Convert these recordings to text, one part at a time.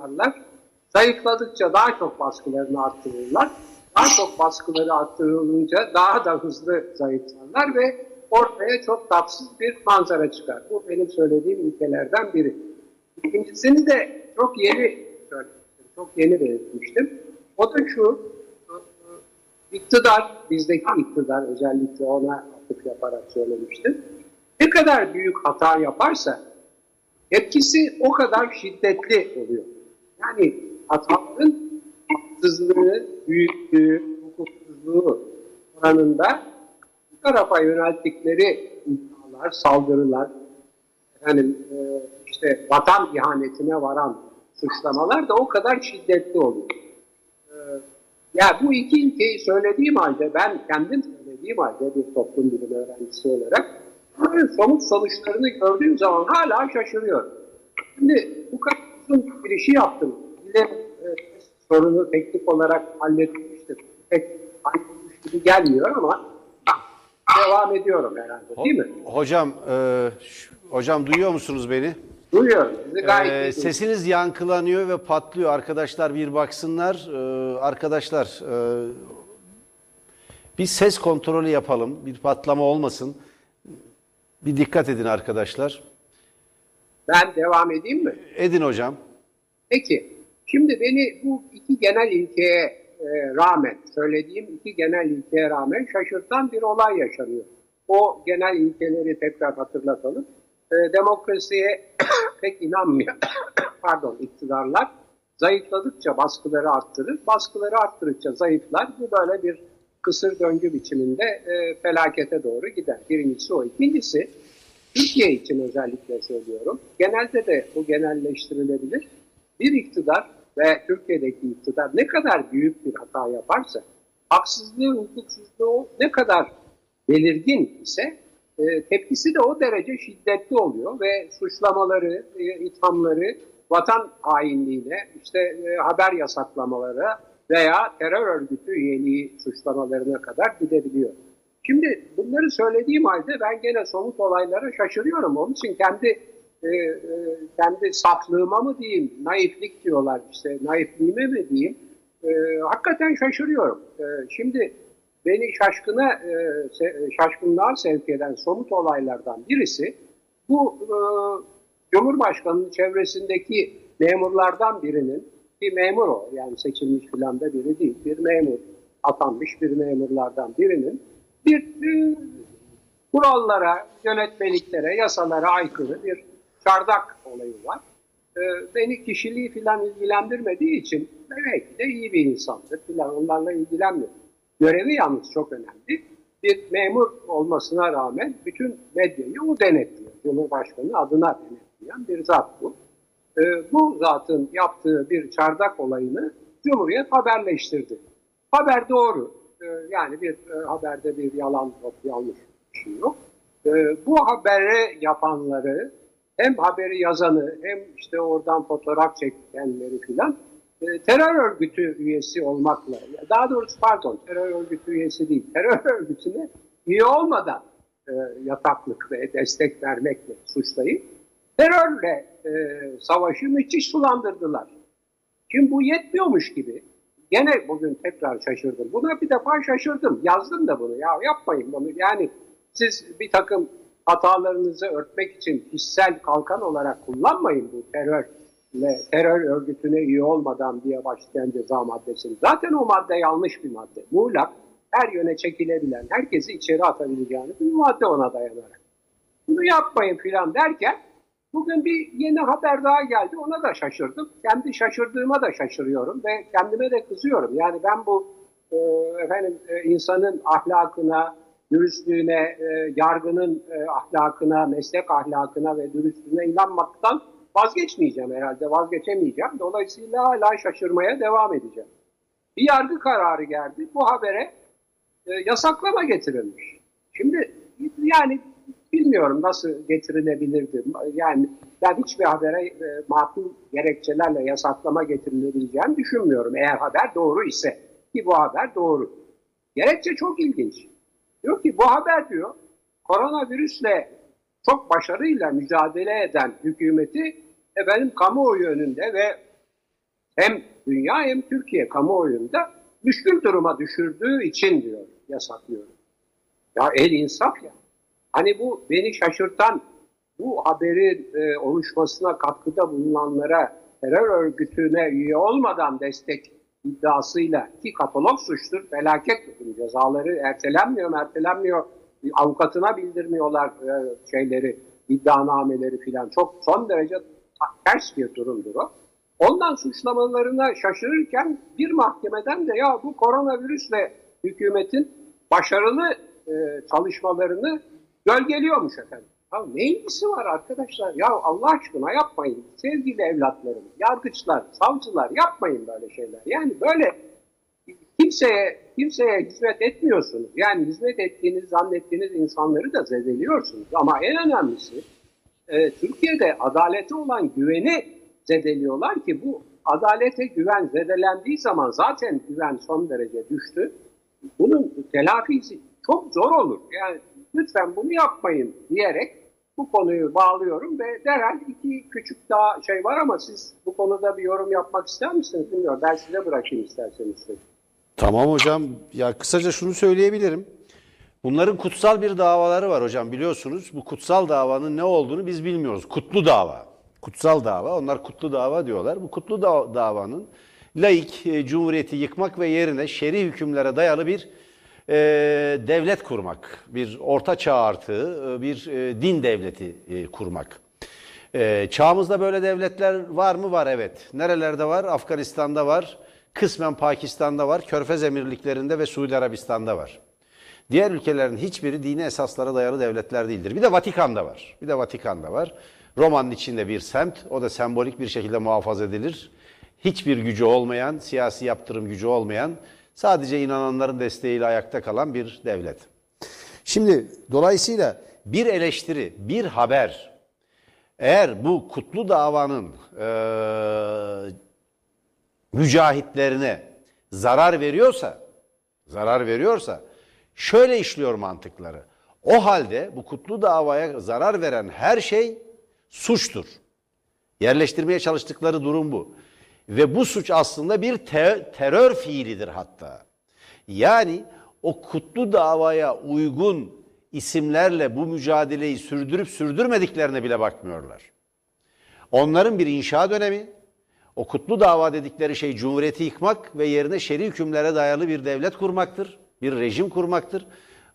yaparlar? Zayıfladıkça daha çok baskılarını arttırırlar. Daha çok baskıları arttırılınca daha da hızlı zayıflarlar ve ortaya çok tatsız bir manzara çıkar. Bu benim söylediğim ülkelerden biri. İkincisini de çok yeni söylemiştim, çok yeni belirtmiştim. O da şu, iktidar, bizdeki iktidar özellikle ona atıf yaparak söylemiştim. Ne kadar büyük hata yaparsa etkisi o kadar şiddetli oluyor. Yani hataların haksızlığı, büyüklüğü, hukuksuzluğu oranında bu tarafa yönelttikleri iddialar, saldırılar, yani işte vatan ihanetine varan suçlamalar da o kadar şiddetli oluyor. Ya bu iki ilkeyi söylediğim halde, ben kendim söylediğim halde bir toplum bilimi öğrencisi olarak bunların somut sonuçlarını gördüğüm zaman hala şaşırıyorum. Şimdi bu kadar uzun bir işi yaptım. De e, sorunu teknik olarak halletmiştir. Pek halletmiş gibi gelmiyor ama devam ediyorum herhalde değil mi? Hocam, e, hocam duyuyor musunuz beni? Duyuyorum. Sizi gayet Ee, sesiniz yankılanıyor ve patlıyor. Arkadaşlar bir baksınlar. Ee, arkadaşlar e, bir ses kontrolü yapalım. Bir patlama olmasın. Bir dikkat edin arkadaşlar. Ben devam edeyim mi? Edin hocam. Peki. Şimdi beni bu iki genel ilkeye e, rağmen, söylediğim iki genel ilkeye rağmen şaşırtan bir olay yaşanıyor. O genel ilkeleri tekrar hatırlatalım. E, demokrasiye pek inanmıyor. Pardon, iktidarlar zayıfladıkça baskıları arttırır. Baskıları arttırdıkça zayıflar. Bu böyle bir kısır döngü biçiminde e, felakete doğru gider. Birincisi o. İkincisi, Türkiye için özellikle söylüyorum. Genelde de bu genelleştirilebilir. Bir iktidar ve Türkiye'deki iktidar ne kadar büyük bir hata yaparsa, haksızlığı, hukuksuzluğu ne kadar belirgin ise e, tepkisi de o derece şiddetli oluyor ve suçlamaları, e, ithamları vatan hainliğine, işte e, haber yasaklamaları veya terör örgütü üyeliği suçlamalarına kadar gidebiliyor. Şimdi bunları söylediğim halde ben gene somut olaylara şaşırıyorum. Onun için kendi e, e, kendi saflığıma mı diyeyim, naiflik diyorlar işte, naifliğime mi diyeyim, e, hakikaten şaşırıyorum. E, şimdi beni şaşkına, e, şaşkınlığa sevk eden somut olaylardan birisi, bu e, Cumhurbaşkanı'nın çevresindeki memurlardan birinin, bir memur o, yani seçilmiş filan da biri değil, bir memur, atanmış bir memurlardan birinin, bir e, kurallara, yönetmeliklere, yasalara aykırı bir çardak olayı var. E, beni kişiliği filan ilgilendirmediği için belki de iyi bir insandır filan onlarla ilgilenmiyor. Görevi yalnız çok önemli. Bir memur olmasına rağmen bütün medyayı o denetliyor. Cumhurbaşkanı adına denetleyen bir zat bu. E, bu zatın yaptığı bir çardak olayını Cumhuriyet haberleştirdi. Haber doğru. E, yani bir e, haberde bir yalan yok, yanlış bir şey yok. E, bu haberi yapanları hem haberi yazanı hem işte oradan fotoğraf çekenleri filan e, terör örgütü üyesi olmakla, daha doğrusu pardon terör örgütü üyesi değil, terör örgütüne üye olmadan e, yataklık ve destek vermekle suçlayıp terörle savaşı müthiş sulandırdılar. Şimdi bu yetmiyormuş gibi gene bugün tekrar şaşırdım. Buna bir defa şaşırdım. Yazdım da bunu. Ya yapmayın bunu. Yani siz bir takım hatalarınızı örtmek için kişisel kalkan olarak kullanmayın bu terör ve terör örgütüne üye olmadan diye başlayan ceza maddesini. Zaten o madde yanlış bir madde. Muğlak her yöne çekilebilen, herkesi içeri atabileceğini bir madde ona dayanarak. Bunu yapmayın filan derken bugün bir yeni haber daha geldi. Ona da şaşırdım. Kendi şaşırdığıma da şaşırıyorum ve kendime de kızıyorum. Yani ben bu e, efendim e, insanın ahlakına, dürüstlüğüne, e, yargının e, ahlakına, meslek ahlakına ve dürüstlüğüne inanmaktan vazgeçmeyeceğim herhalde, vazgeçemeyeceğim. Dolayısıyla hala şaşırmaya devam edeceğim. Bir yargı kararı geldi. Bu habere e, yasaklama getirilmiş. Şimdi yani bilmiyorum nasıl getirilebilirdi. Yani ben hiçbir habere e, makul gerekçelerle yasaklama getirilebileceğini düşünmüyorum. Eğer haber doğru ise ki bu haber doğru. Gerekçe çok ilginç. Diyor ki bu haber diyor koronavirüsle çok başarıyla mücadele eden hükümeti efendim kamuoyu önünde ve hem dünya hem Türkiye kamuoyunda müşkül duruma düşürdüğü için diyor, yasaklıyor. Ya el insaf ya. Hani bu beni şaşırtan bu haberin e, oluşmasına katkıda bulunanlara terör örgütüne üye olmadan destek iddiasıyla ki katalog suçtur, felaket cezaları ertelenmiyor, ertelenmiyor, avukatına bildirmiyorlar e, şeyleri, iddianameleri filan. Çok son derece ters bir durumdur o. Ondan suçlamalarına şaşırırken bir mahkemeden de ya bu koronavirüsle hükümetin başarılı e, çalışmalarını gölgeliyormuş efendim. Ya ne ilgisi var arkadaşlar? Ya Allah aşkına yapmayın. Sevgili evlatlarım, yargıçlar, savcılar yapmayın böyle şeyler. Yani böyle kimseye kimseye hizmet etmiyorsunuz. Yani hizmet ettiğiniz, zannettiğiniz insanları da zedeliyorsunuz. Ama en önemlisi e, Türkiye'de adalete olan güveni zedeliyorlar ki bu adalete güven zedelendiği zaman zaten güven son derece düştü. Bunun telafisi çok zor olur. Yani lütfen bunu yapmayın diyerek bu konuyu bağlıyorum ve derhal iki küçük daha şey var ama siz bu konuda bir yorum yapmak ister misiniz bilmiyorum. Ben size bırakayım isterseniz. Tamam hocam. Ya kısaca şunu söyleyebilirim. Bunların kutsal bir davaları var hocam biliyorsunuz. Bu kutsal davanın ne olduğunu biz bilmiyoruz. Kutlu dava. Kutsal dava. Onlar kutlu dava diyorlar. Bu kutlu da davanın laik e, cumhuriyeti yıkmak ve yerine şer'i hükümlere dayalı bir e, devlet kurmak. Bir orta çağ artığı e, bir e, din devleti e, kurmak. E, çağımızda böyle devletler var mı? Var evet. Nerelerde var? Afganistan'da var. Kısmen Pakistan'da var. Körfez Emirliklerinde ve Suudi Arabistan'da var. Diğer ülkelerin hiçbiri dini esaslara dayalı devletler değildir. Bir de Vatikan'da var. Bir de Vatikan'da var. Roma'nın içinde bir semt. O da sembolik bir şekilde muhafaza edilir. Hiçbir gücü olmayan, siyasi yaptırım gücü olmayan, sadece inananların desteğiyle ayakta kalan bir devlet. Şimdi dolayısıyla bir eleştiri, bir haber eğer bu kutlu davanın e, mücahitlerine zarar veriyorsa, zarar veriyorsa şöyle işliyor mantıkları. O halde bu kutlu davaya zarar veren her şey suçtur. Yerleştirmeye çalıştıkları durum bu. Ve bu suç aslında bir te- terör fiilidir hatta. Yani o kutlu davaya uygun isimlerle bu mücadeleyi sürdürüp sürdürmediklerine bile bakmıyorlar. Onların bir inşa dönemi, o kutlu dava dedikleri şey cumhuriyeti yıkmak ve yerine şer'i hükümlere dayalı bir devlet kurmaktır, bir rejim kurmaktır.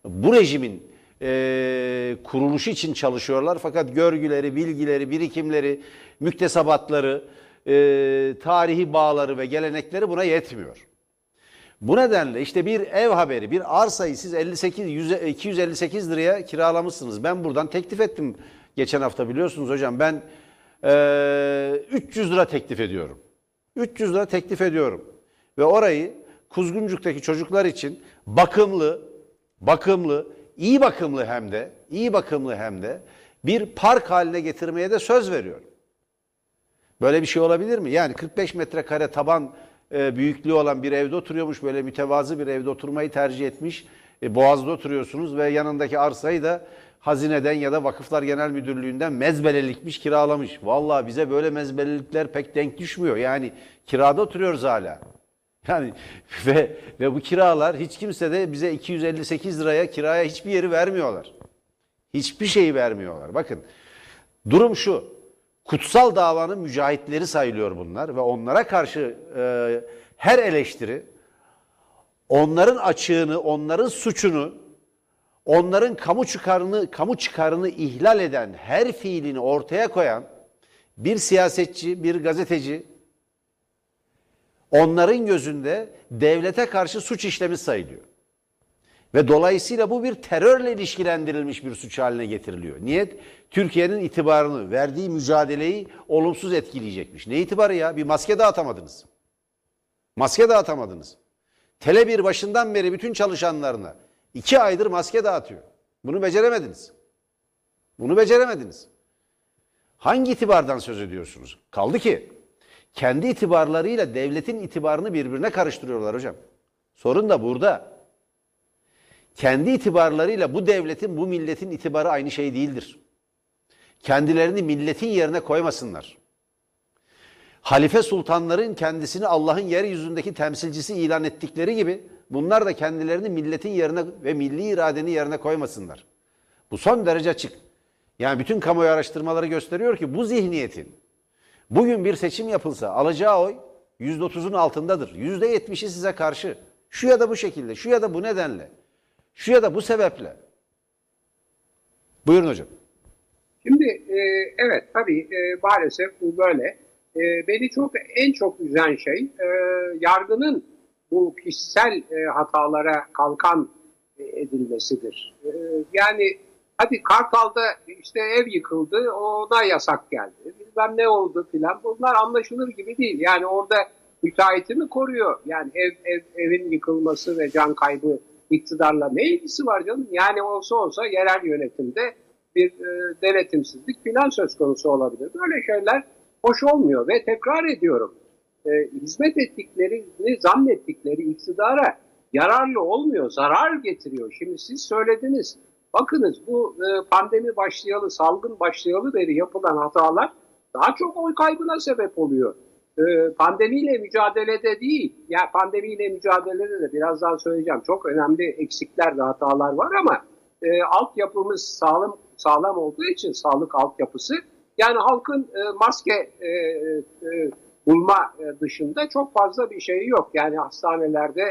Bu rejimin e, kuruluşu için çalışıyorlar fakat görgüleri, bilgileri, birikimleri, müktesebatları, e, tarihi bağları ve gelenekleri buna yetmiyor. Bu nedenle işte bir ev haberi, bir arsayı siz 58, 100, 258 liraya kiralamışsınız. Ben buradan teklif ettim geçen hafta biliyorsunuz hocam. Ben e, 300 lira teklif ediyorum. 300 lira teklif ediyorum. Ve orayı Kuzguncuk'taki çocuklar için bakımlı, bakımlı, iyi bakımlı hem de, iyi bakımlı hem de bir park haline getirmeye de söz veriyorum. Böyle bir şey olabilir mi? Yani 45 metrekare taban e, büyüklüğü olan bir evde oturuyormuş. Böyle mütevazı bir evde oturmayı tercih etmiş. E, Boğaz'da oturuyorsunuz ve yanındaki arsayı da hazineden ya da Vakıflar Genel Müdürlüğü'nden mezbelelikmiş kiralamış. Vallahi bize böyle mezbelelikler pek denk düşmüyor. Yani kirada oturuyoruz hala. Yani ve ve bu kiralar hiç kimse de bize 258 liraya kiraya hiçbir yeri vermiyorlar. Hiçbir şeyi vermiyorlar. Bakın durum şu. Kutsal davanın mücahitleri sayılıyor bunlar ve onlara karşı e, her eleştiri onların açığını, onların suçunu, onların kamu çıkarını, kamu çıkarını ihlal eden her fiilini ortaya koyan bir siyasetçi, bir gazeteci onların gözünde devlete karşı suç işlemi sayılıyor. Ve dolayısıyla bu bir terörle ilişkilendirilmiş bir suç haline getiriliyor. Niyet Türkiye'nin itibarını, verdiği mücadeleyi olumsuz etkileyecekmiş. Ne itibarı ya? Bir maske dağıtamadınız. Maske dağıtamadınız. Tele bir başından beri bütün çalışanlarına iki aydır maske dağıtıyor. Bunu beceremediniz. Bunu beceremediniz. Hangi itibardan söz ediyorsunuz? Kaldı ki kendi itibarlarıyla devletin itibarını birbirine karıştırıyorlar hocam. Sorun da burada. Kendi itibarlarıyla bu devletin, bu milletin itibarı aynı şey değildir. Kendilerini milletin yerine koymasınlar. halife sultanların kendisini Allah'ın yeryüzündeki temsilcisi ilan ettikleri gibi bunlar da kendilerini milletin yerine ve milli iradenin yerine koymasınlar. Bu son derece açık. Yani bütün kamuoyu araştırmaları gösteriyor ki bu zihniyetin bugün bir seçim yapılsa alacağı oy %30'un altındadır. %70'i size karşı. Şu ya da bu şekilde, şu ya da bu nedenle, şu ya da bu sebeple. Buyurun hocam. Şimdi e, evet tabii e, maalesef bu böyle. E, beni çok en çok üzen şey e, yargının bu kişisel e, hatalara kalkan e, edilmesidir. E, yani hadi Kartal'da işte ev yıkıldı ona yasak geldi. Bilmem ne oldu filan bunlar anlaşılır gibi değil. Yani orada müteahhiti koruyor? Yani ev, ev, evin yıkılması ve can kaybı iktidarla ne ilgisi var canım? Yani olsa olsa yerel yönetimde bir e, denetimsizlik filan söz konusu olabilir. Böyle şeyler hoş olmuyor ve tekrar ediyorum. E, hizmet ettiklerini zannettikleri iktidara yararlı olmuyor, zarar getiriyor. Şimdi siz söylediniz. Bakınız bu e, pandemi başlayalı, salgın başlayalı beri yapılan hatalar daha çok oy kaybına sebep oluyor. E, pandemiyle mücadelede değil, yani pandemiyle mücadelede de birazdan söyleyeceğim. Çok önemli eksikler ve hatalar var ama e, altyapımız sağlam sağlam olduğu için sağlık altyapısı yani halkın e, maske e, e, bulma e, dışında çok fazla bir şey yok. Yani hastanelerde,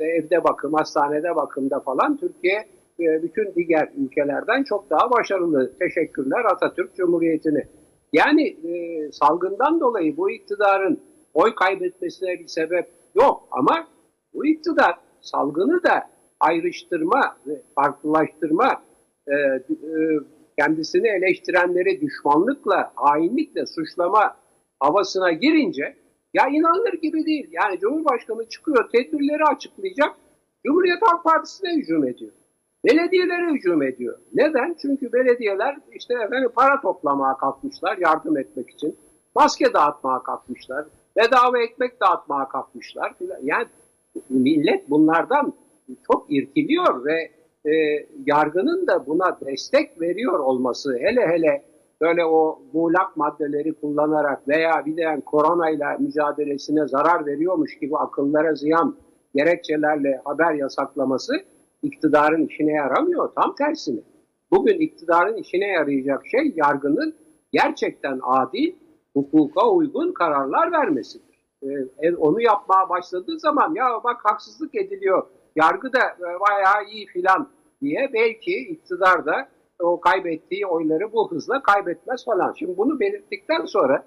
e, evde bakım, hastanede bakımda falan Türkiye e, bütün diğer ülkelerden çok daha başarılı. Teşekkürler Atatürk Cumhuriyeti'ni. Yani e, salgından dolayı bu iktidarın oy kaybetmesine bir sebep yok ama bu iktidar salgını da ayrıştırma ve farklılaştırma, e, e, kendisini eleştirenleri düşmanlıkla, hainlikle suçlama havasına girince ya inanılır gibi değil. Yani Cumhurbaşkanı çıkıyor tedbirleri açıklayacak. Cumhuriyet Halk Partisi'ne hücum ediyor. Belediyelere hücum ediyor. Neden? Çünkü belediyeler işte efendim para toplamaya kalkmışlar yardım etmek için. Maske dağıtmaya kalkmışlar. Bedava ekmek dağıtmaya kalkmışlar. Yani millet bunlardan çok irkiliyor ve e, yargının da buna destek veriyor olması hele hele böyle o muğlak maddeleri kullanarak veya bir de koronayla mücadelesine zarar veriyormuş gibi akıllara ziyan gerekçelerle haber yasaklaması iktidarın işine yaramıyor. Tam tersine. Bugün iktidarın işine yarayacak şey yargının gerçekten adil, hukuka uygun kararlar vermesidir. Ee, onu yapmaya başladığı zaman ya bak haksızlık ediliyor, yargı da e, bayağı iyi filan diye belki iktidar da o kaybettiği oyları bu hızla kaybetmez falan. Şimdi bunu belirttikten sonra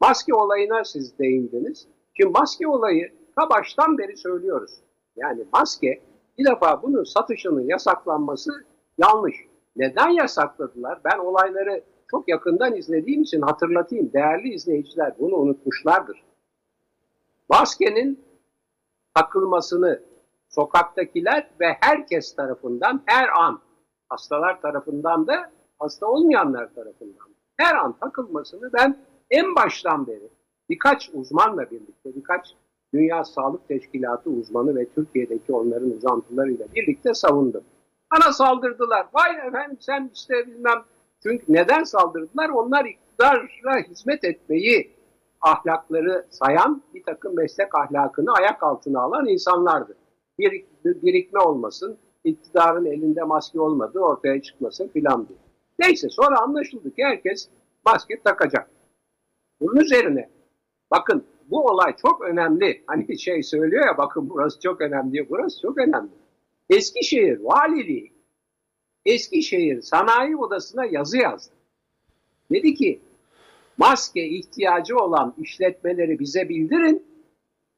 maske olayına siz değindiniz. Şimdi maske olayı ta baştan beri söylüyoruz. Yani maske bir defa bunun satışının yasaklanması yanlış. Neden yasakladılar? Ben olayları çok yakından izlediğim için hatırlatayım. Değerli izleyiciler bunu unutmuşlardır. Maskenin takılmasını sokaktakiler ve herkes tarafından her an hastalar tarafından da hasta olmayanlar tarafından her an takılmasını ben en baştan beri birkaç uzmanla birlikte birkaç Dünya Sağlık Teşkilatı uzmanı ve Türkiye'deki onların uzantılarıyla birlikte savundum. Bana saldırdılar. Vay efendim sen işte bilmem. Çünkü neden saldırdılar? Onlar iktidara hizmet etmeyi ahlakları sayan bir takım meslek ahlakını ayak altına alan insanlardı bir, birikme olmasın, iktidarın elinde maske olmadığı ortaya çıkmasın filan diye. Neyse sonra anlaşıldı ki herkes maske takacak. Bunun üzerine bakın bu olay çok önemli. Hani şey söylüyor ya bakın burası çok önemli. Burası çok önemli. Eskişehir Valiliği Eskişehir Sanayi Odası'na yazı yazdı. Dedi ki maske ihtiyacı olan işletmeleri bize bildirin.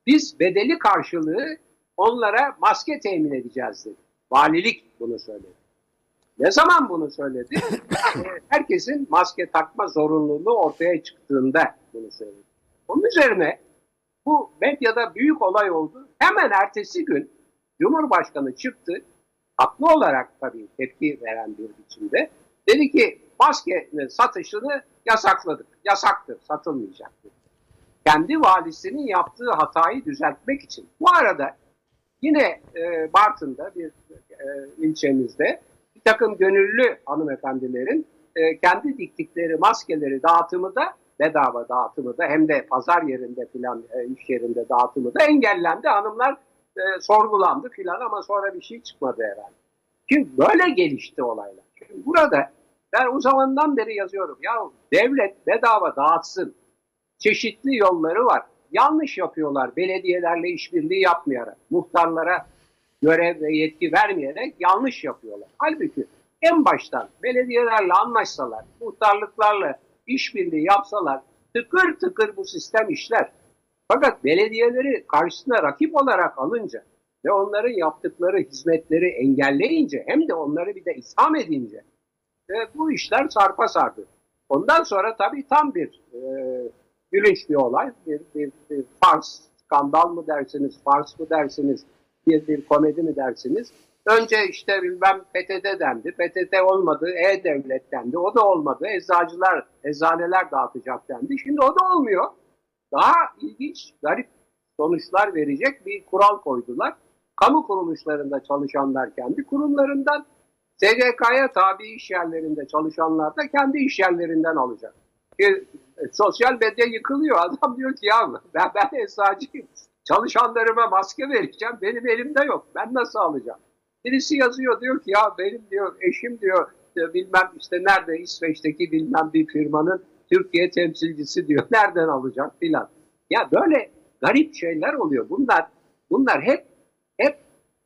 Biz bedeli karşılığı onlara maske temin edeceğiz dedi. Valilik bunu söyledi. Ne zaman bunu söyledi? Herkesin maske takma zorunluluğu ortaya çıktığında bunu söyledi. Onun üzerine bu medyada büyük olay oldu. Hemen ertesi gün Cumhurbaşkanı çıktı. Haklı olarak tabii tepki veren bir biçimde. Dedi ki maskenin satışını yasakladık. Yasaktır, satılmayacak. Kendi valisinin yaptığı hatayı düzeltmek için. Bu arada Yine e, Bartın'da bir e, ilçemizde bir takım gönüllü hanımefendilerin e, kendi diktikleri maskeleri dağıtımı da bedava dağıtımı da hem de pazar yerinde filan e, iş yerinde dağıtımı da engellendi. Hanımlar e, sorgulandı filan ama sonra bir şey çıkmadı herhalde. Şimdi böyle gelişti olaylar. Şimdi burada ben o zamandan beri yazıyorum. Ya devlet bedava dağıtsın. Çeşitli yolları var. Yanlış yapıyorlar belediyelerle işbirliği yapmayarak. Muhtarlara görev ve yetki vermeyerek yanlış yapıyorlar. Halbuki en baştan belediyelerle anlaşsalar, muhtarlıklarla işbirliği yapsalar tıkır tıkır bu sistem işler. Fakat belediyeleri karşısına rakip olarak alınca ve onların yaptıkları hizmetleri engelleyince hem de onları bir de itham edince e, bu işler sarpa sardı. Ondan sonra tabii tam bir e, gülünç bir olay, bir, bir, bir fars, skandal mı dersiniz, fars mı dersiniz, bir, bir komedi mi dersiniz? Önce işte bilmem PTT dendi, PTT olmadı, E-Devlet dendi, o da olmadı, eczacılar, eczaneler dağıtacak dendi. Şimdi o da olmuyor. Daha ilginç, garip sonuçlar verecek bir kural koydular. Kamu kuruluşlarında çalışanlar kendi kurumlarından, SGK'ya tabi iş yerlerinde çalışanlar da kendi iş yerlerinden alacak. E, sosyal medya yıkılıyor. Adam diyor ki ya ben, ben eczacıyım. Çalışanlarıma maske vereceğim. Benim elimde yok. Ben nasıl alacağım? Birisi yazıyor diyor ki ya benim diyor eşim diyor bilmem işte nerede İsveç'teki bilmem bir firmanın Türkiye temsilcisi diyor. Nereden alacak filan. Ya böyle garip şeyler oluyor. Bunlar bunlar hep hep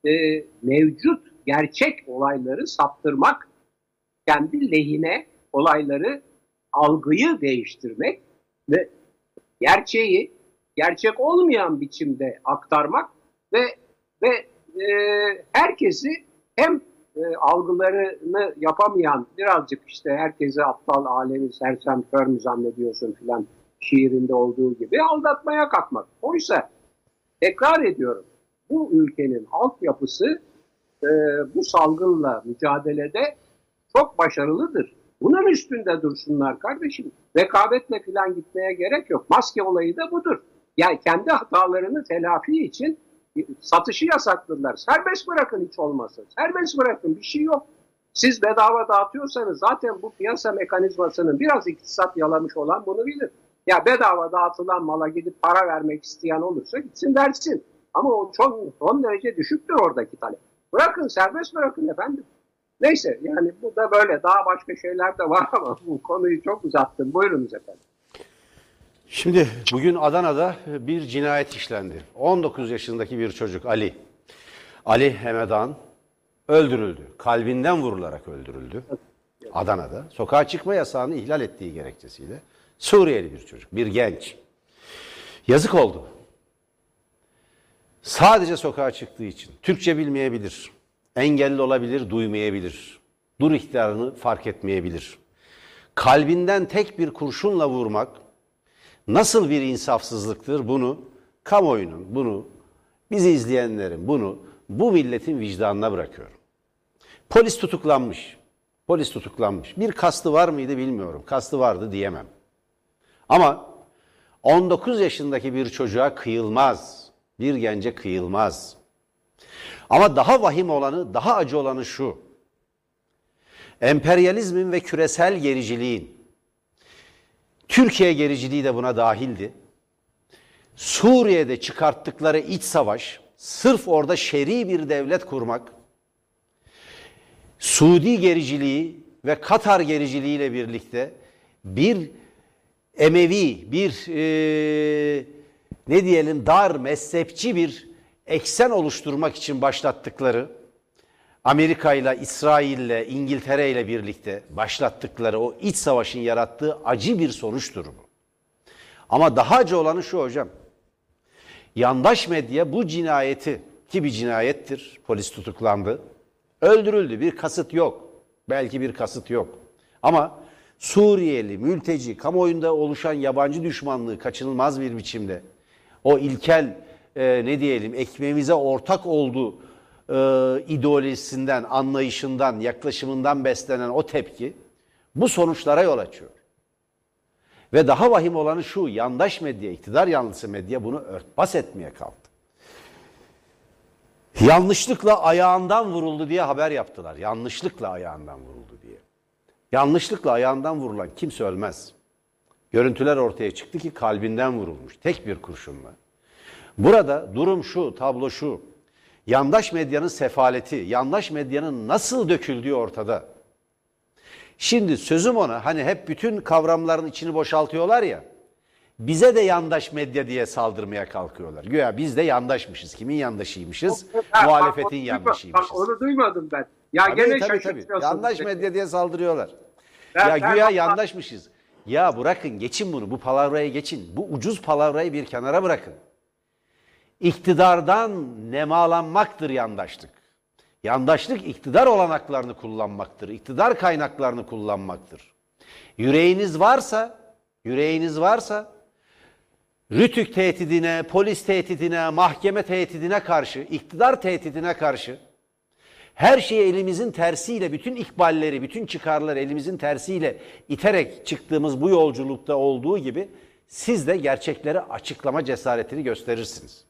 e, mevcut gerçek olayları saptırmak, kendi lehine olayları algıyı değiştirmek ve gerçeği gerçek olmayan biçimde aktarmak ve ve e, herkesi hem e, algılarını yapamayan birazcık işte herkese aptal alemi sersem kör mü zannediyorsun filan şiirinde olduğu gibi aldatmaya kalkmak. Oysa tekrar ediyorum bu ülkenin altyapısı e, bu salgınla mücadelede çok başarılıdır. Bunun üstünde dursunlar kardeşim. Rekabetle falan gitmeye gerek yok. Maske olayı da budur. Yani kendi hatalarını telafi için satışı yasakladılar. Serbest bırakın hiç olmasın. Serbest bırakın bir şey yok. Siz bedava dağıtıyorsanız zaten bu piyasa mekanizmasının biraz iktisat yalamış olan bunu bilir. Ya bedava dağıtılan mala gidip para vermek isteyen olursa gitsin versin. Ama o çok son derece düşüktür oradaki talep. Bırakın serbest bırakın efendim. Neyse yani bu da böyle daha başka şeyler de var ama bu konuyu çok uzattım. Buyurunuz efendim. Şimdi bugün Adana'da bir cinayet işlendi. 19 yaşındaki bir çocuk Ali. Ali Hemedan öldürüldü. Kalbinden vurularak öldürüldü. Adana'da. Sokağa çıkma yasağını ihlal ettiği gerekçesiyle. Suriyeli bir çocuk, bir genç. Yazık oldu. Sadece sokağa çıktığı için. Türkçe bilmeyebilir. Engelli olabilir, duymayabilir. Dur ihtiyarını fark etmeyebilir. Kalbinden tek bir kurşunla vurmak nasıl bir insafsızlıktır bunu kamuoyunun, bunu bizi izleyenlerin, bunu bu milletin vicdanına bırakıyorum. Polis tutuklanmış. Polis tutuklanmış. Bir kastı var mıydı bilmiyorum. Kastı vardı diyemem. Ama 19 yaşındaki bir çocuğa kıyılmaz. Bir gence kıyılmaz. Ama daha vahim olanı, daha acı olanı şu. Emperyalizmin ve küresel gericiliğin, Türkiye gericiliği de buna dahildi. Suriye'de çıkarttıkları iç savaş, sırf orada şer'i bir devlet kurmak, Suudi gericiliği ve Katar gericiliğiyle birlikte bir Emevi, bir e, ne diyelim dar mezhepçi bir eksen oluşturmak için başlattıkları Amerika ile İsrail ile İngiltere ile birlikte başlattıkları o iç savaşın yarattığı acı bir sonuçtur bu. Ama daha acı olanı şu hocam. Yandaş medya bu cinayeti ki bir cinayettir. Polis tutuklandı. Öldürüldü. Bir kasıt yok. Belki bir kasıt yok. Ama Suriyeli, mülteci, kamuoyunda oluşan yabancı düşmanlığı kaçınılmaz bir biçimde o ilkel e, ne diyelim ekmeğimize ortak olduğu e, ideolojisinden, anlayışından, yaklaşımından beslenen o tepki bu sonuçlara yol açıyor. Ve daha vahim olanı şu, yandaş medya, iktidar yanlısı medya bunu örtbas etmeye kalktı. Yanlışlıkla ayağından vuruldu diye haber yaptılar. Yanlışlıkla ayağından vuruldu diye. Yanlışlıkla ayağından vurulan kimse ölmez. Görüntüler ortaya çıktı ki kalbinden vurulmuş. Tek bir kurşunla. Burada durum şu, tablo şu. Yandaş medyanın sefaleti, yandaş medyanın nasıl döküldüğü ortada. Şimdi sözüm ona hani hep bütün kavramların içini boşaltıyorlar ya. Bize de yandaş medya diye saldırmaya kalkıyorlar. Güya biz de yandaşmışız. Kimin yandaşıymışız? Ha, Muhalefetin bak, yandaşıymışız. Bak onu duymadım ben. Ya Tabii, gene tabii, tabii. Yandaş medya diye saldırıyorlar. Ben- ya ben güya hatta- yandaşmışız. Ya bırakın geçin bunu. Bu palavrayı geçin. Bu ucuz palavrayı bir kenara bırakın. İktidardan nemalanmaktır yandaşlık. Yandaşlık iktidar olanaklarını kullanmaktır. İktidar kaynaklarını kullanmaktır. Yüreğiniz varsa, yüreğiniz varsa Rütük tehdidine, polis tehdidine, mahkeme tehdidine karşı, iktidar tehdidine karşı her şeyi elimizin tersiyle, bütün ikballeri, bütün çıkarları elimizin tersiyle iterek çıktığımız bu yolculukta olduğu gibi siz de gerçekleri açıklama cesaretini gösterirsiniz.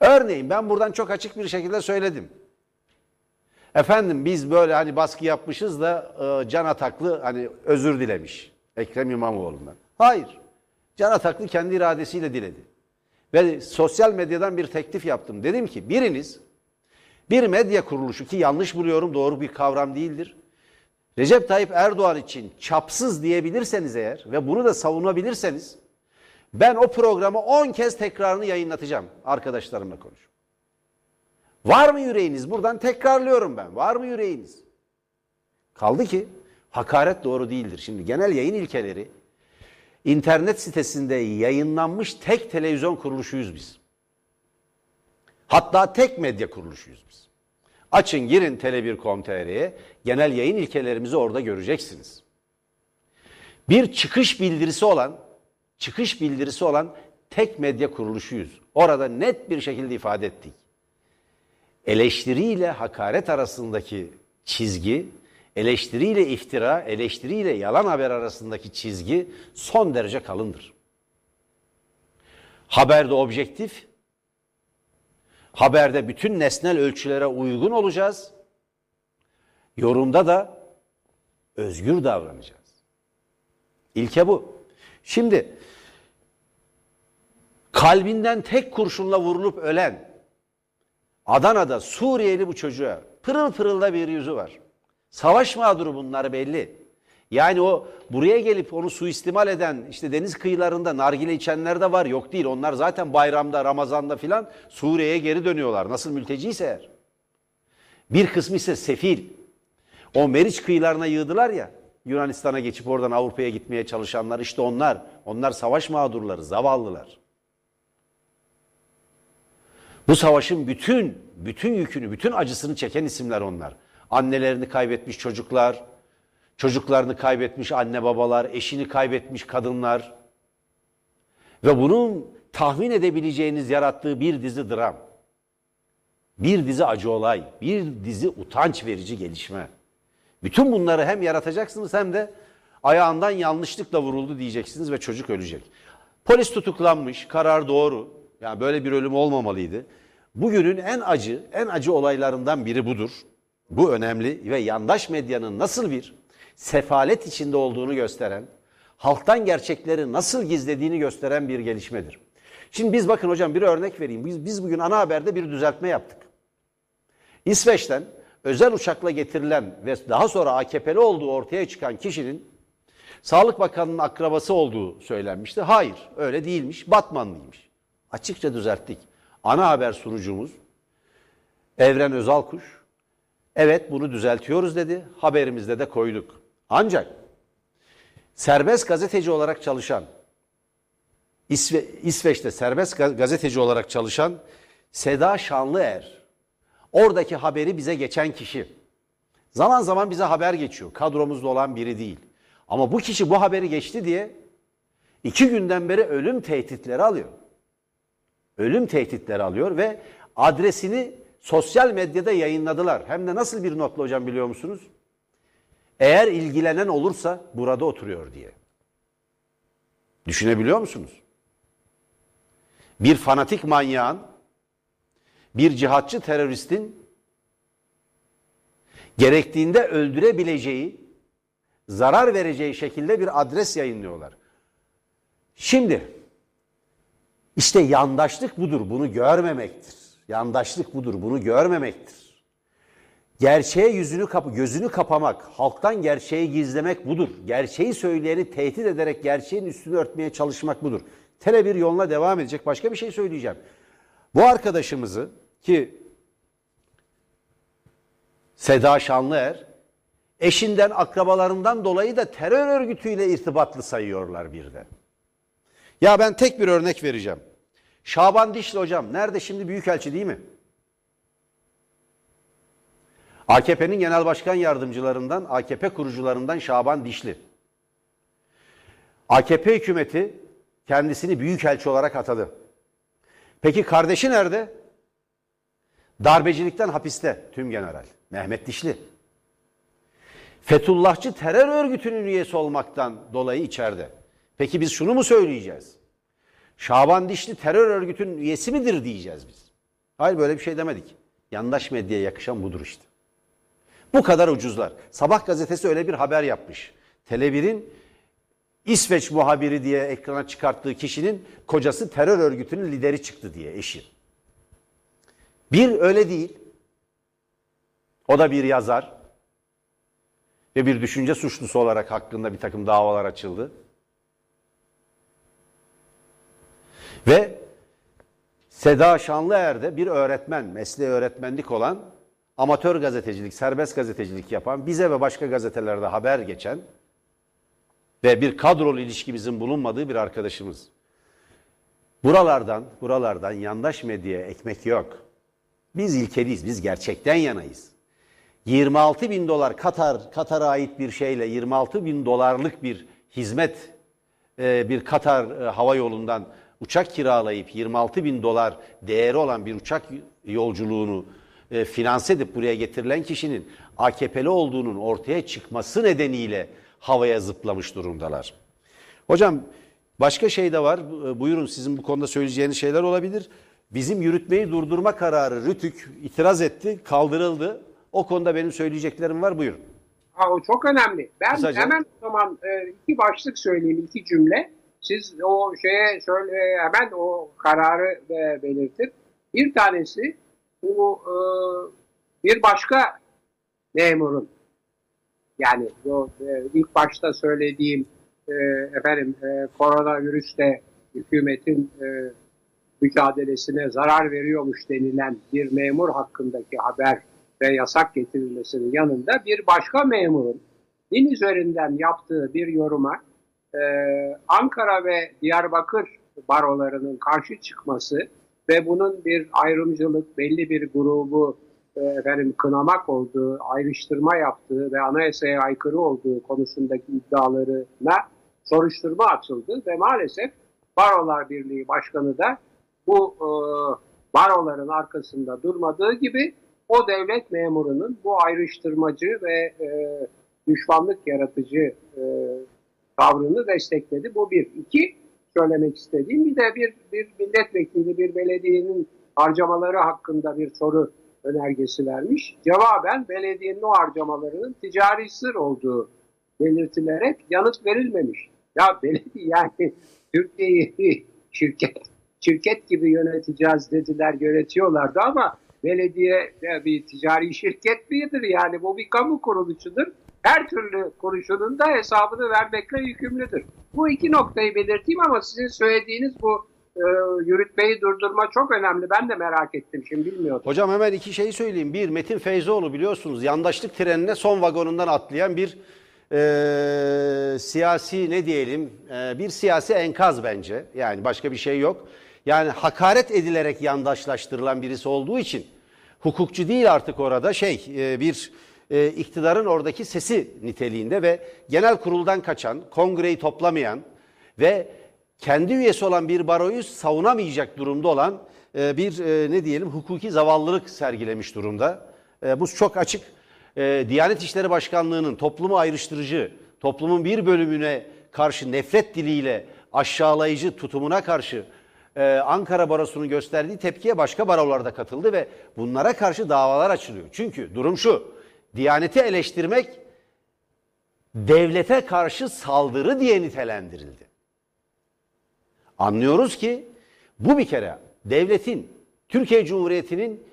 Örneğin ben buradan çok açık bir şekilde söyledim. Efendim biz böyle hani baskı yapmışız da e, Can Ataklı hani özür dilemiş Ekrem İmamoğlu'ndan. Hayır. Can Ataklı kendi iradesiyle diledi. Ve sosyal medyadan bir teklif yaptım. Dedim ki biriniz bir medya kuruluşu ki yanlış buluyorum doğru bir kavram değildir. Recep Tayyip Erdoğan için çapsız diyebilirseniz eğer ve bunu da savunabilirseniz ben o programı 10 kez tekrarını yayınlatacağım arkadaşlarımla konuş. Var mı yüreğiniz? Buradan tekrarlıyorum ben. Var mı yüreğiniz? Kaldı ki hakaret doğru değildir. Şimdi genel yayın ilkeleri internet sitesinde yayınlanmış tek televizyon kuruluşuyuz biz. Hatta tek medya kuruluşuyuz biz. Açın girin tele1.com.tr'ye genel yayın ilkelerimizi orada göreceksiniz. Bir çıkış bildirisi olan, çıkış bildirisi olan tek medya kuruluşuyuz. Orada net bir şekilde ifade ettik. Eleştiriyle hakaret arasındaki çizgi, eleştiriyle iftira, eleştiriyle yalan haber arasındaki çizgi son derece kalındır. Haberde objektif, haberde bütün nesnel ölçülere uygun olacağız. Yorumda da özgür davranacağız. İlke bu. Şimdi kalbinden tek kurşunla vurulup ölen Adana'da Suriyeli bu çocuğa pırıl pırıl da bir yüzü var. Savaş mağduru bunlar belli. Yani o buraya gelip onu suistimal eden işte deniz kıyılarında nargile içenler de var yok değil. Onlar zaten bayramda, Ramazan'da filan Suriye'ye geri dönüyorlar. Nasıl mülteciyse eğer. Bir kısmı ise sefil. O Meriç kıyılarına yığdılar ya. Yunanistan'a geçip oradan Avrupa'ya gitmeye çalışanlar işte onlar. Onlar savaş mağdurları, zavallılar. Bu savaşın bütün bütün yükünü, bütün acısını çeken isimler onlar. Annelerini kaybetmiş çocuklar, çocuklarını kaybetmiş anne babalar, eşini kaybetmiş kadınlar. Ve bunun tahmin edebileceğiniz yarattığı bir dizi dram. Bir dizi acı olay, bir dizi utanç verici gelişme. Bütün bunları hem yaratacaksınız hem de ayağından yanlışlıkla vuruldu diyeceksiniz ve çocuk ölecek. Polis tutuklanmış, karar doğru. Yani böyle bir ölüm olmamalıydı. Bugünün en acı, en acı olaylarından biri budur. Bu önemli ve yandaş medyanın nasıl bir sefalet içinde olduğunu gösteren, halktan gerçekleri nasıl gizlediğini gösteren bir gelişmedir. Şimdi biz bakın hocam bir örnek vereyim. Biz, biz bugün ana haberde bir düzeltme yaptık. İsveç'ten özel uçakla getirilen ve daha sonra AKP'li olduğu ortaya çıkan kişinin Sağlık Bakanı'nın akrabası olduğu söylenmişti. Hayır öyle değilmiş. Batmanlıymış. Açıkça düzelttik. Ana haber sunucumuz Evren Özalkuş evet bunu düzeltiyoruz dedi. Haberimizde de koyduk. Ancak serbest gazeteci olarak çalışan İsve, İsveç'te serbest gazeteci olarak çalışan Seda Şanlıer oradaki haberi bize geçen kişi zaman zaman bize haber geçiyor. Kadromuzda olan biri değil. Ama bu kişi bu haberi geçti diye iki günden beri ölüm tehditleri alıyor. Ölüm tehditleri alıyor ve adresini sosyal medyada yayınladılar. Hem de nasıl bir notla hocam biliyor musunuz? Eğer ilgilenen olursa burada oturuyor diye. Düşünebiliyor musunuz? Bir fanatik manyağın, bir cihatçı teröristin gerektiğinde öldürebileceği, zarar vereceği şekilde bir adres yayınlıyorlar. Şimdi işte yandaşlık budur. Bunu görmemektir. Yandaşlık budur. Bunu görmemektir. Gerçeğe yüzünü kapı, gözünü kapamak, halktan gerçeği gizlemek budur. Gerçeği söyleyeni tehdit ederek gerçeğin üstünü örtmeye çalışmak budur. Tele bir yoluna devam edecek. Başka bir şey söyleyeceğim. Bu arkadaşımızı ki Seda Şanlıer eşinden akrabalarından dolayı da terör örgütüyle irtibatlı sayıyorlar birden. Ya ben tek bir örnek vereceğim. Şaban Dişli hocam nerede şimdi büyükelçi değil mi? AKP'nin genel başkan yardımcılarından, AKP kurucularından Şaban Dişli. AKP hükümeti kendisini büyükelçi olarak atadı. Peki kardeşi nerede? Darbecilikten hapiste tüm general Mehmet Dişli. Fethullahçı terör örgütünün üyesi olmaktan dolayı içeride. Peki biz şunu mu söyleyeceğiz? Şaban Dişli terör örgütünün üyesi midir diyeceğiz biz. Hayır böyle bir şey demedik. Yandaş medyaya yakışan budur işte. Bu kadar ucuzlar. Sabah gazetesi öyle bir haber yapmış. Tele1'in İsveç muhabiri diye ekrana çıkarttığı kişinin kocası terör örgütünün lideri çıktı diye eşi. Bir öyle değil. O da bir yazar. Ve bir düşünce suçlusu olarak hakkında bir takım davalar açıldı. Ve Seda Şanlıer de bir öğretmen, mesleği öğretmenlik olan, amatör gazetecilik, serbest gazetecilik yapan, bize ve başka gazetelerde haber geçen ve bir kadrolu ilişkimizin bulunmadığı bir arkadaşımız. Buralardan, buralardan yandaş medyaya ekmek yok. Biz ilkeliyiz, biz gerçekten yanayız. 26 bin dolar Katar, Katar'a ait bir şeyle 26 bin dolarlık bir hizmet e, bir Katar e, hava yolundan uçak kiralayıp 26 bin dolar değeri olan bir uçak yolculuğunu e, finanse edip buraya getirilen kişinin AKP'li olduğunun ortaya çıkması nedeniyle havaya zıplamış durumdalar. Hocam başka şey de var. Buyurun sizin bu konuda söyleyeceğiniz şeyler olabilir. Bizim yürütmeyi durdurma kararı Rütük itiraz etti, kaldırıldı. O konuda benim söyleyeceklerim var. Buyurun. Ha, o çok önemli. Ben Kısaca. hemen o zaman e, iki başlık söyleyeyim, iki cümle. Siz o şeye şöyle hemen o kararı belirtin. Bir tanesi bu e, bir başka memurun yani o e, ilk başta söylediğim e, efendim e, koronavirüste hükümetin e, mücadelesine zarar veriyormuş denilen bir memur hakkındaki haber ve yasak getirilmesinin yanında bir başka memurun din üzerinden yaptığı bir yoruma e, Ankara ve Diyarbakır barolarının karşı çıkması ve bunun bir ayrımcılık, belli bir grubu e, efendim kınamak olduğu, ayrıştırma yaptığı ve anayasaya aykırı olduğu konusundaki iddialarına soruşturma açıldı ve maalesef Barolar Birliği Başkanı da bu e, baroların arkasında durmadığı gibi o devlet memurunun bu ayrıştırmacı ve e, düşmanlık yaratıcı e, tavrını destekledi. Bu bir. iki söylemek istediğim bir de bir, bir milletvekili, bir belediyenin harcamaları hakkında bir soru önergesi vermiş. Cevaben belediyenin o harcamalarının ticari sır olduğu belirtilerek yanıt verilmemiş. Ya belediye yani Türkiye'yi şirket şirket gibi yöneteceğiz dediler yönetiyorlardı ama belediye bir ticari şirket midir? Yani bu bir kamu kuruluşudur. Her türlü kuruşunun da hesabını vermekle yükümlüdür. Bu iki noktayı belirteyim ama sizin söylediğiniz bu e, yürütmeyi durdurma çok önemli. Ben de merak ettim şimdi bilmiyordum. Hocam hemen iki şeyi söyleyeyim. Bir Metin Feyzoğlu biliyorsunuz yandaşlık trenine son vagonundan atlayan bir e, siyasi ne diyelim e, bir siyasi enkaz bence. Yani başka bir şey yok. Yani hakaret edilerek yandaşlaştırılan birisi olduğu için hukukçu değil artık orada şey e, bir e, iktidarın oradaki sesi niteliğinde ve genel kuruldan kaçan, kongreyi toplamayan ve kendi üyesi olan bir baroyu savunamayacak durumda olan e, bir e, ne diyelim hukuki zavallılık sergilemiş durumda. E, bu çok açık. E, Diyanet İşleri Başkanlığı'nın toplumu ayrıştırıcı, toplumun bir bölümüne karşı nefret diliyle aşağılayıcı tutumuna karşı e, Ankara Barosu'nun gösterdiği tepkiye başka barolar da katıldı ve bunlara karşı davalar açılıyor. Çünkü durum şu, Diyaneti eleştirmek devlete karşı saldırı diye nitelendirildi. Anlıyoruz ki bu bir kere devletin, Türkiye Cumhuriyeti'nin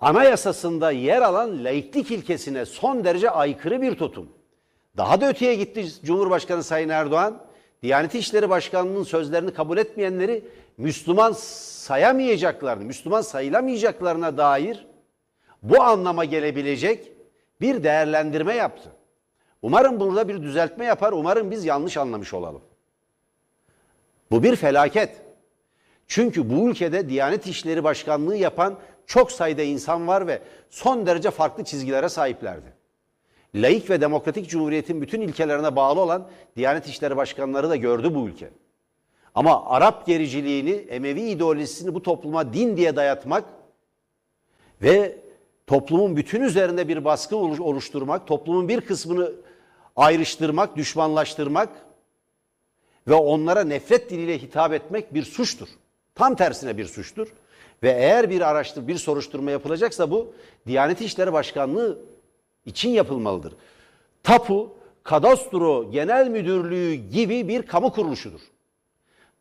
anayasasında yer alan laiklik ilkesine son derece aykırı bir tutum. Daha da öteye gitti Cumhurbaşkanı Sayın Erdoğan. Diyanet İşleri Başkanı'nın sözlerini kabul etmeyenleri Müslüman sayamayacaklarını, Müslüman sayılamayacaklarına dair bu anlama gelebilecek bir değerlendirme yaptı. Umarım burada bir düzeltme yapar, umarım biz yanlış anlamış olalım. Bu bir felaket. Çünkü bu ülkede Diyanet İşleri Başkanlığı yapan çok sayıda insan var ve son derece farklı çizgilere sahiplerdi. Laik ve demokratik cumhuriyetin bütün ilkelerine bağlı olan Diyanet İşleri Başkanları da gördü bu ülke. Ama Arap gericiliğini, Emevi ideolojisini bu topluma din diye dayatmak ve toplumun bütün üzerinde bir baskı oluşturmak, toplumun bir kısmını ayrıştırmak, düşmanlaştırmak ve onlara nefret diliyle hitap etmek bir suçtur. Tam tersine bir suçtur. Ve eğer bir araştır, bir soruşturma yapılacaksa bu Diyanet İşleri Başkanlığı için yapılmalıdır. Tapu, Kadastro Genel Müdürlüğü gibi bir kamu kuruluşudur.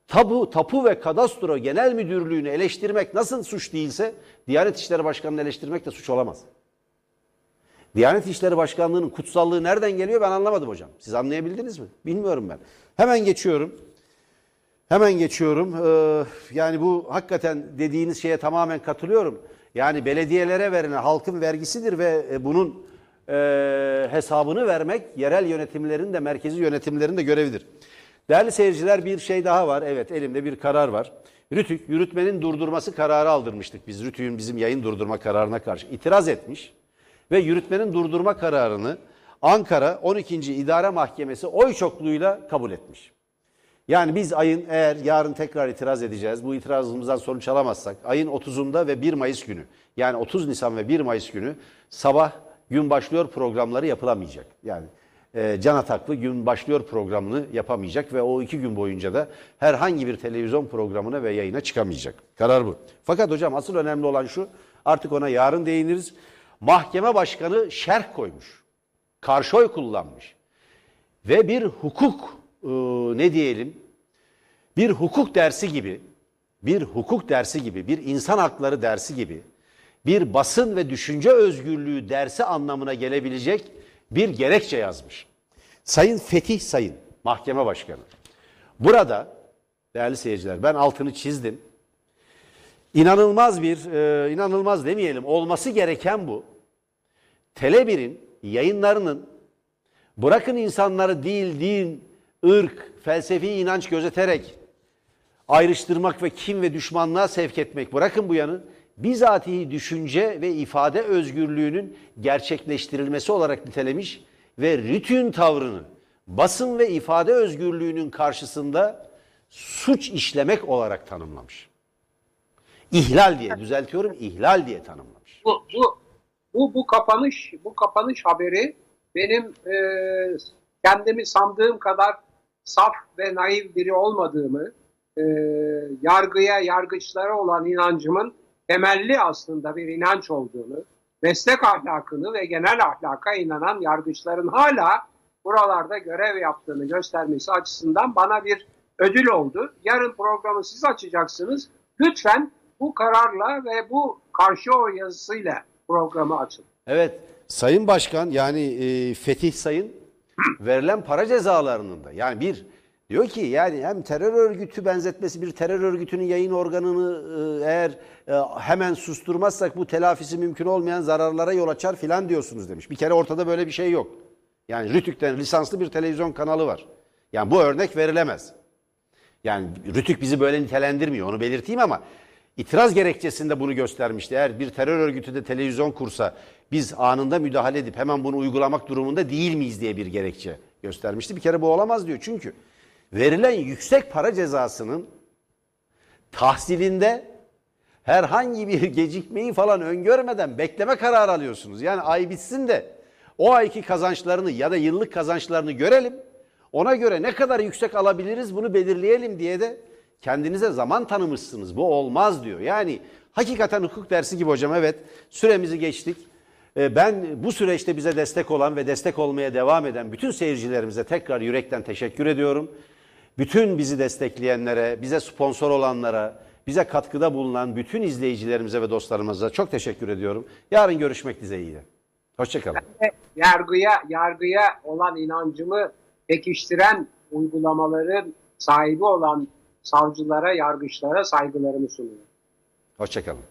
Tabu, Tapu ve Kadastro Genel Müdürlüğü'nü eleştirmek nasıl suç değilse Diyanet İşleri Başkanı'nı eleştirmek de suç olamaz. Diyanet İşleri Başkanlığı'nın kutsallığı nereden geliyor ben anlamadım hocam. Siz anlayabildiniz mi? Bilmiyorum ben. Hemen geçiyorum. Hemen geçiyorum. Ee, yani bu hakikaten dediğiniz şeye tamamen katılıyorum. Yani belediyelere verilen halkın vergisidir ve e, bunun e, hesabını vermek yerel yönetimlerin de merkezi yönetimlerin de görevidir. Değerli seyirciler bir şey daha var. Evet elimde bir karar var. Rütük yürütmenin durdurması kararı aldırmıştık biz. Rütük'ün bizim yayın durdurma kararına karşı itiraz etmiş ve yürütmenin durdurma kararını Ankara 12. İdare Mahkemesi oy çokluğuyla kabul etmiş. Yani biz ayın eğer yarın tekrar itiraz edeceğiz, bu itirazımızdan sonuç alamazsak ayın 30'unda ve 1 Mayıs günü yani 30 Nisan ve 1 Mayıs günü sabah gün başlıyor programları yapılamayacak. Yani e, Can Ataklı gün başlıyor programını yapamayacak ve o iki gün boyunca da herhangi bir televizyon programına ve yayına çıkamayacak. Karar bu. Fakat hocam asıl önemli olan şu artık ona yarın değiniriz. Mahkeme başkanı şerh koymuş. Karşı oy kullanmış. Ve bir hukuk e, ne diyelim bir hukuk dersi gibi bir hukuk dersi gibi bir insan hakları dersi gibi bir basın ve düşünce özgürlüğü dersi anlamına gelebilecek bir gerekçe yazmış. Sayın Fetih Sayın Mahkeme Başkanı. Burada değerli seyirciler ben altını çizdim. İnanılmaz bir, e, inanılmaz demeyelim olması gereken bu. Tele1'in yayınlarının bırakın insanları dil, din, ırk, felsefi inanç gözeterek ayrıştırmak ve kim ve düşmanlığa sevk etmek bırakın bu yanı bizatihi düşünce ve ifade özgürlüğünün gerçekleştirilmesi olarak nitelemiş ve rütün tavrını basın ve ifade özgürlüğünün karşısında suç işlemek olarak tanımlamış. İhlal diye düzeltiyorum, ihlal diye tanımlamış. Bu bu bu bu kapanış bu kapanış haberi benim e, kendimi sandığım kadar saf ve naif biri olmadığımı, e, yargıya, yargıçlara olan inancımın temelli aslında bir inanç olduğunu, meslek ahlakını ve genel ahlaka inanan yargıçların hala buralarda görev yaptığını göstermesi açısından bana bir ödül oldu. Yarın programı siz açacaksınız. Lütfen bu kararla ve bu karşı oy yazısıyla programı açın. Evet, Sayın Başkan yani e, Fetih Sayın verilen para cezalarının da yani bir Diyor ki yani hem terör örgütü benzetmesi bir terör örgütünün yayın organını e, eğer e, hemen susturmazsak bu telafisi mümkün olmayan zararlara yol açar filan diyorsunuz demiş. Bir kere ortada böyle bir şey yok. Yani Rütük'ten lisanslı bir televizyon kanalı var. Yani bu örnek verilemez. Yani Rütük bizi böyle nitelendirmiyor onu belirteyim ama itiraz gerekçesinde bunu göstermişti. Eğer bir terör örgütü de televizyon kursa biz anında müdahale edip hemen bunu uygulamak durumunda değil miyiz diye bir gerekçe göstermişti. Bir kere bu olamaz diyor çünkü verilen yüksek para cezasının tahsilinde herhangi bir gecikmeyi falan öngörmeden bekleme kararı alıyorsunuz. Yani ay bitsin de o ayki kazançlarını ya da yıllık kazançlarını görelim. Ona göre ne kadar yüksek alabiliriz bunu belirleyelim diye de kendinize zaman tanımışsınız. Bu olmaz diyor. Yani hakikaten hukuk dersi gibi hocam evet süremizi geçtik. Ee, ben bu süreçte bize destek olan ve destek olmaya devam eden bütün seyircilerimize tekrar yürekten teşekkür ediyorum. Bütün bizi destekleyenlere, bize sponsor olanlara, bize katkıda bulunan bütün izleyicilerimize ve dostlarımıza çok teşekkür ediyorum. Yarın görüşmek dileğiyle. Hoşçakalın. Yargıya yargıya olan inancımı pekiştiren uygulamaların sahibi olan savcılara, yargıçlara saygılarımı sunuyorum. Hoşçakalın.